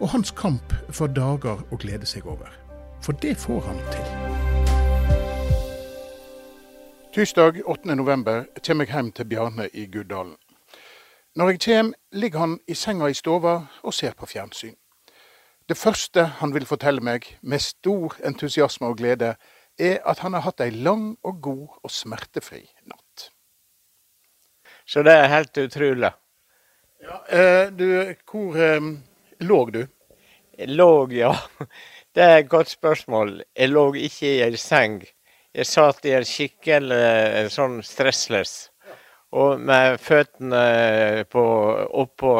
og hans kamp for dager å glede seg over. For det får han til. Tirsdag 8.11 kommer jeg hjem til Bjarne i Guddalen. Når jeg kommer, ligger han i senga i stova og ser på fjernsyn. Det første han vil fortelle meg, med stor entusiasme og glede, er at han har hatt ei lang og god og smertefri natt. Så det er helt utrolig. Ja, eh, du, hvor eh, lå du? Låg, lå, ja. Det er et godt spørsmål. Jeg lå ikke i ei seng. Jeg satt i en skikkelig en sånn stressless. Og med føttene på, oppå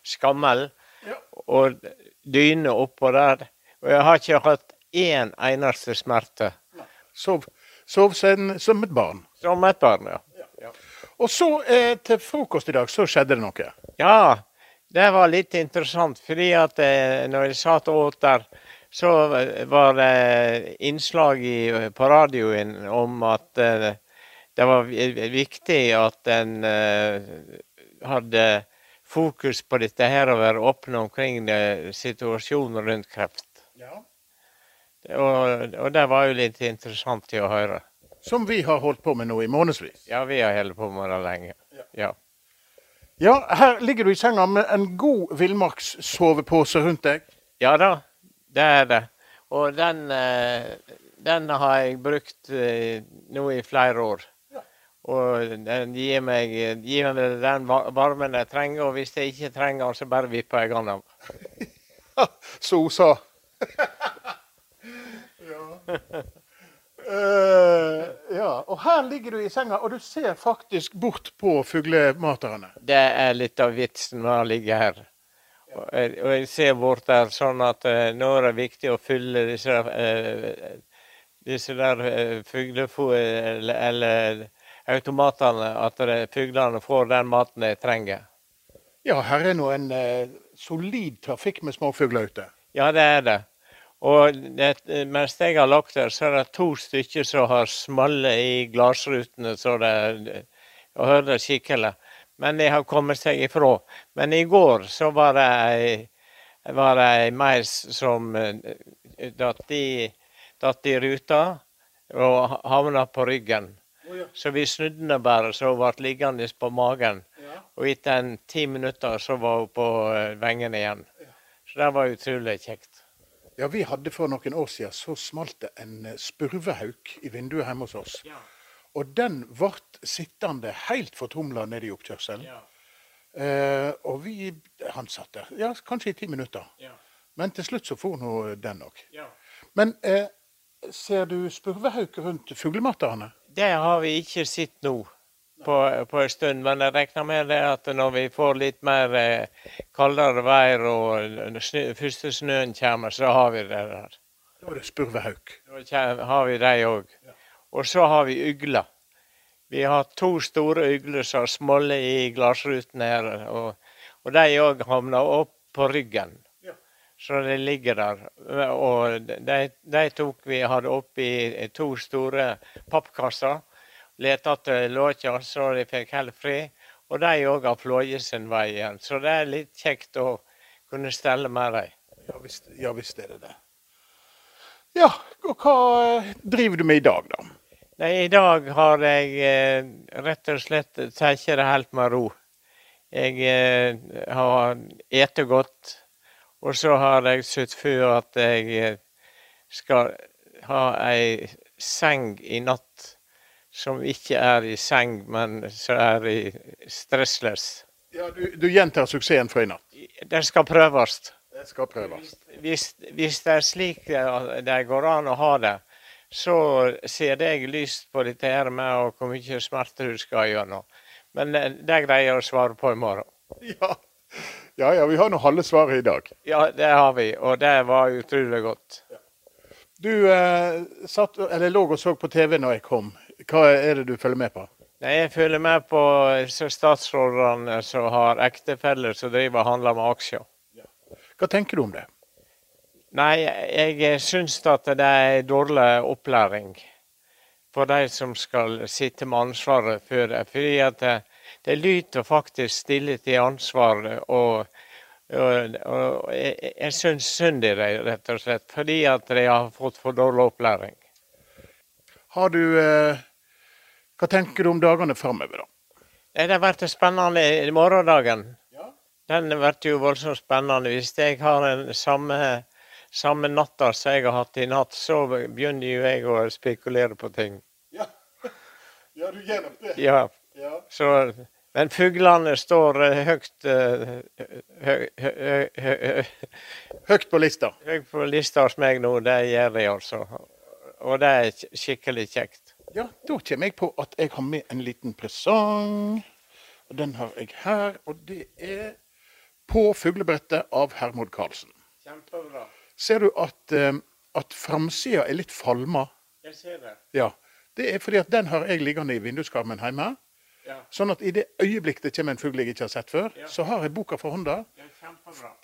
skammel og dyne oppå der. Og jeg har ikke hatt én eneste smerte. Sov, sov som, som et barn. Som et barn, ja. Og så eh, til frokost i dag, så skjedde det noe. Ja, det var litt interessant. Fordi at eh, når jeg satt og åt der, så var det innslag i, på radioen om at eh, det var viktig at en eh, hadde fokus på dette her og være åpne omkring situasjonen rundt kreft. Og, og det var jo litt interessant til å høre. Som vi har holdt på med nå i månedsvis. Ja, vi har holdt på med det lenge. Ja. Ja, her ligger du i senga med en god villmarkssovepose rundt deg. Ja da, det er det. Og den, eh, den har jeg brukt eh, nå i flere år. Og den gir meg, gir meg den varmen jeg trenger, og hvis jeg ikke trenger den, så bare vipper jeg den av. Så hun sa. ja. Eh, her ligger du i senga, og du ser faktisk bort på fuglematerne. Det er litt av vitsen med å ligge her. Og og jeg ser bort der sånn at eh, nå er det viktig å fylle disse, eh, disse der uh, fuglefo... Eller, eller automatene, at fuglene får den maten de trenger. Ja, her er nå en eh, solid trafikk med småfugler ute. Ja, det er det. Og det, mens jeg har lagt der, så er det to stykker som har smalle i glassrutene, så det og hører skikkelig. Men de har kommet seg ifra. Men i går så var det ei, var det ei meis som eh, datt i, datt i ruta og havna på ryggen. Så vi snudde henne bare, så hun ble liggende på magen. Og etter en ti minutter så var hun på eh, vengene igjen. Så det var utrolig kjekt. Ja, vi hadde For noen år siden så smalt det en eh, spurvehauk i vinduet hjemme hos oss. Og den ble sittende helt fortumla nede i oppkjørselen. Eh, og vi Han satt der ja, kanskje i ti minutter. Men til slutt så for nå den òg. Men eh, ser du spurvehauk rundt fuglematerne? Det har vi ikke sett nå på, på en stund, men jeg regner med det at når vi får litt mer eh, kaldere vær og snø, første snøen kommer, så har vi det der. Da er det spurvehauk. Da har vi de òg. Og så har vi ugler. Vi har to store ugler som smoller i glassruten her. Og, og de òg havner opp på ryggen. Så de ligger der. Og de, de tok vi hadde oppi to store pappkasser. Lette etter låker så de fikk helt fri. Og de òg har fløyet sin vei igjen. Så det er litt kjekt å kunne stelle med dem. Ja visst, ja, visst er det det. Ja, og hva eh, driver du med i dag, da? Nei, I dag har jeg eh, rett og slett tatt det helt med ro. Jeg eh, har ete godt, og så har jeg sett for at jeg skal ha ei seng i natt som ikke er i seng, men som er i stressless. Ja, du, du gjentar suksessen fra i natt. Det skal prøves. Det skal prøves. Hvis, hvis det er slik det, går an å ha det, så ser jeg lyst på dette her med hvor mye smerte du skal gjennom. Men det, greier jeg å svare på i morgen. Ja. Ja, ja, vi har nå halve svaret i dag. Ja, det har vi, og det var utrolig godt. Du eh, satt, eller lå og så på TV når jeg kom. Hva er det du følger med på? Jeg følger med på statsrådene som har ektefeller som driver og handler med aksjer. Hva tenker du om det? Nei, jeg syns at det er dårlig opplæring for de som skal sitte med ansvaret for det. Fordi at det, det lyter faktisk stille til ansvar. Og, og, og jeg, jeg syns synd i dem, rett og slett. Fordi at de har fått for dårlig opplæring. Har du eh, Hva tenker du om dagene framover, da? Det Det blir spennende i morgendagen. Ja. Den blir jo voldsomt spennende. Hvis jeg har den samme, samme natta som jeg har hatt i natt, så begynner jo jeg å spekulere på ting. Ja, ja du gjør nok det. Ja, Ja. så, men fuglene står eh, høyt eh, hø, hø, hø, Høyt på lista. høyt på lista hos meg nå. Det gjør de altså. Og det er skikkelig kjekt. Ja, da kommer jeg på at jeg har med en liten presang. Og den har jeg her, og det er På fuglebrettet av Hermod Karlsen. Kjempebra. Ser du at, eh, at framsida er litt falma? Jeg ser det. Ja. Det er fordi at den har jeg liggende i vinduskarmen hjemme. Sånn at i det øyeblikk det kommer en fugl jeg ikke har sett før, Ja. så har jeg boka for hånda.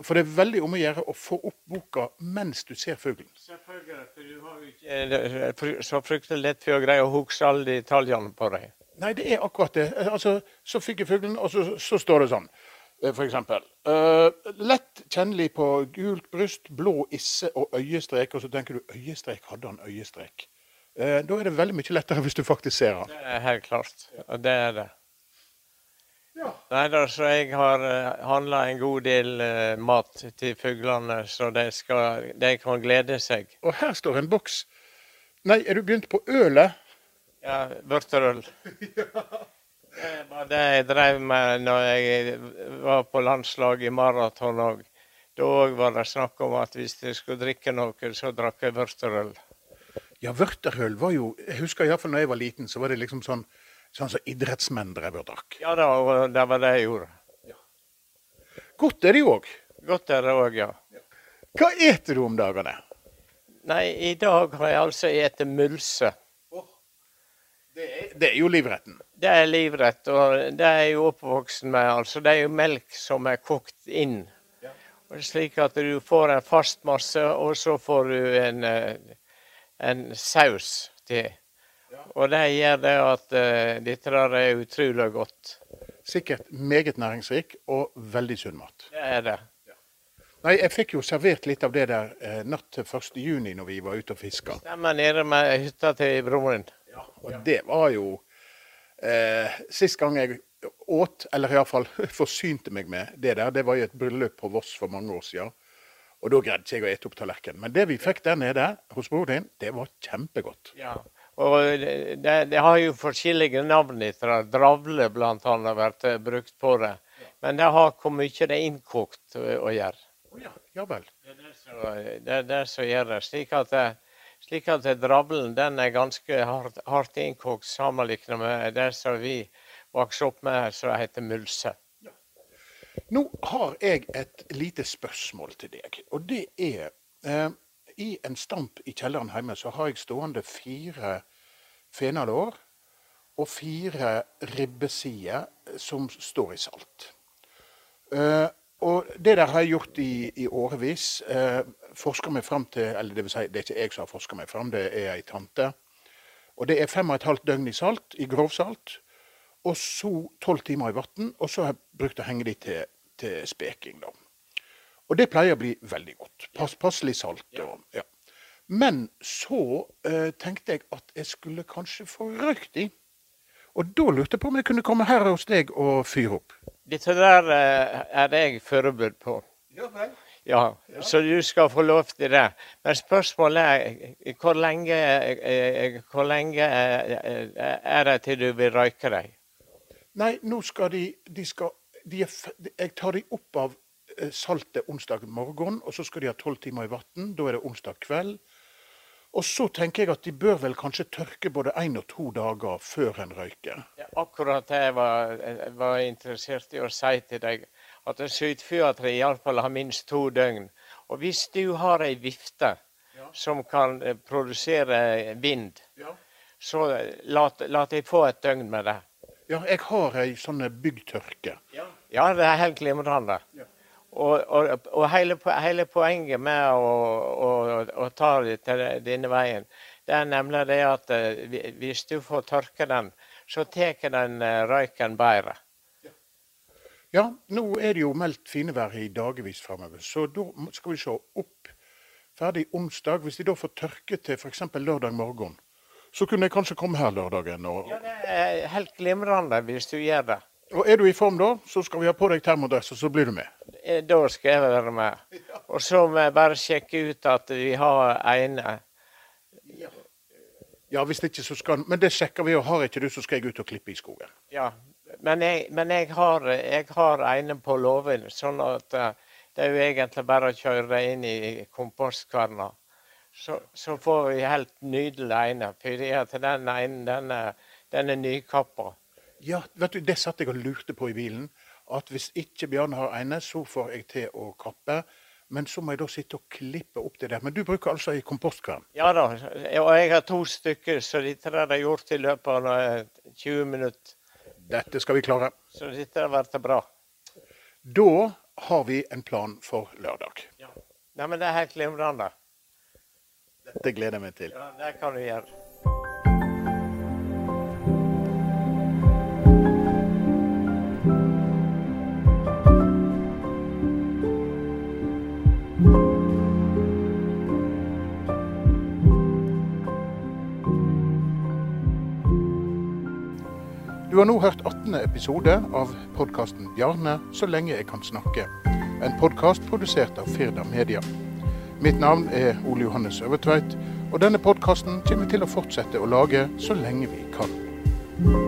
For det er veldig om å gjøre å få opp boka mens du ser fuglen. Selvfølgelig, for du har jo ikke eh, så fryktelig lett for å greie å huske alle detaljene på deg. Nei, det er akkurat det. Eh, Altså, så fikk jeg fuglen, og så, så står det sånn. f.eks. For eksempel. eh, lett kjennelig på gult bryst, blå isse og øyestrek. Og så tenker du øyestrek, hadde han øyestrek? Uh, da er det veldig mye lettere hvis du faktisk ser han. Det er helt klart. Og det er det. Ja. Nei da, så jeg har handla en god del eh, mat til fuglene, så de, skal, de kan glede seg. Og her står en boks. Nei, er du begynt på ølet? Ja, vørterøl. ja. Det var det jeg drev med når jeg var på landslag i maraton òg. Da var det snakk om at hvis jeg skulle drikke noe, så drakk jeg vørterøl. Ja, vørterøl var jo Jeg husker iallfall da jeg var liten, så var det liksom sånn sånn som idrettsmenn drev og drakk. Ja det var det var det jeg gjorde. Godt er det jo òg. Godt er det òg, ja. Hva eter du om dagene? Nei, i dag har jeg altså spist mulse. Det er, det er jo livretten. Det er livrett, og det er jeg jo oppvoksen med. altså. Det er jo melk som er kokt inn. Ja. Slik at du får en fast masse, og så får du en, eh, en saus til. Og det gjør det at uh, dette der er utrolig godt. Sikkert meget næringsrik og veldig sunn mat. Det er det. Nei, jeg fikk jo servert litt av det der eh, natt til 1. juni når vi var ute og fiska. Stemmer nede med hytta til broren. Og det var jo eh, Sist gang jeg åt, eller iallfall forsynte meg med det der, det var i et bryllup på Voss for mange år siden. Og da greide ikke jeg å ete opp tallerkenen. Men det vi fikk der nede hos broren din, det var kjempegodt. Ja. Og det, det, har jo forskjellige navn fra. Dravle har vært eh, brukt på det. Men det har hvor mye det er innkokt å, å gjøre. Ja, ja vel. Det er det som, det er det som gjør det. Slik at, slik at dravlen den er ganske hardt, hardt innkokt sammenlignet med det som vi vokste opp med, som heter mulse. Nå har jeg et lite spørsmål til deg. Og det er eh, I en stamp i kjelleren hjemme så har jeg stående fire fenalår og fire ribbesider som står i salt. Uh, og det der har jeg gjort i, i årevis. Eh, forsker meg fram til Eller det vil si, det er ikke jeg som har forska meg fram, det er ei tante. Og det er fem og et halvt døgn i salt, i grovsalt. Og så tolv timer i vann, og så har jeg brukt å henge de til, til speking. da. Og det pleier å bli veldig godt. Pass, passelig salt. Og, ja. Men så eh, tenkte jeg at jeg skulle kanskje få røykt i. Og da lurte jeg på om jeg kunne komme her hos deg og fyre opp. Dette der eh, er jeg forberedt på. Ja vel. Ja, så du skal få lov til det. Men spørsmålet er hvor lenge, eh, hvor lenge eh, er det til du vil røyke deg? Nei, nå skal de, de skal de er, Jeg tar de opp av eh, saltet onsdag morgen, og så skal de ha tolv timer i vann. Da er det onsdag kveld. Og så tenker jeg at de bør vel kanskje tørke både én og to dager før en røyker. Ja, akkurat det jeg var, jeg var interessert i å si til deg. at en skytefyrtre iallfall har minst to døgn. Og hvis du har ei vifte Ja. som kan eh, produsere vind, Ja. så la, la deg få et døgn med det. Ja, jeg har ei sånn byggtørke. Ja, det er helt glimrende. Ja. Og, og, og hele, hele poenget med å, å, å ta det til denne veien, det er nemlig det at eh, hvis du får tørke den, så tar den eh, røyken bedre. Ja, nå er det jo meldt finevær i dagevis framover, så da skal vi se opp ferdig onsdag. Hvis de da får tørke til f.eks. lørdag morgen, så kunne jeg kanskje komme her lørdagen. Og, Ja, det er helt glimrende hvis du gjør det. og er du i form da, så skal vi ha på deg termodress, og så blir du med. Eh, Da skal jeg være med. Og så må jeg bare sjekke ut at vi har ene. Ja, hvis ikke så skal Men det sjekker vi, og har ikke du, så skal jeg ut og klippe i skogen. Ja, men jeg, men jeg har, jeg har ene på låven, sånn at eh, det er jo egentlig bare å kjøre det inn i kompostkverna. Så, så får vi helt nydelig ene, fordi at den ene, den er, den er nykappa. Ja, vet du, det satt jeg og lurte på i bilen. At hvis ikke Bjarne har ene, så får jeg til å kappe. Men så må jeg da sitte og klippe opp det der. Men du bruker altså ei kompostkvern? Ja da, og jeg har to stykker, så dette har jeg gjort i løpet av eh, 20 minutter. Dette skal vi klare. Så dette vært bra. Da har vi en plan for lørdag. Nei, men det er helt glimrende. Dette gleder jeg meg til. Ja, det kan du gjøre. Du har nå hørt 18. episode av podkasten 'Bjarne så lenge jeg kan snakke'. En podkast produsert av Firda Media. Mitt navn er Ole Johannes Øvertveit, og denne podkasten kommer vi til å fortsette å lage så lenge vi kan.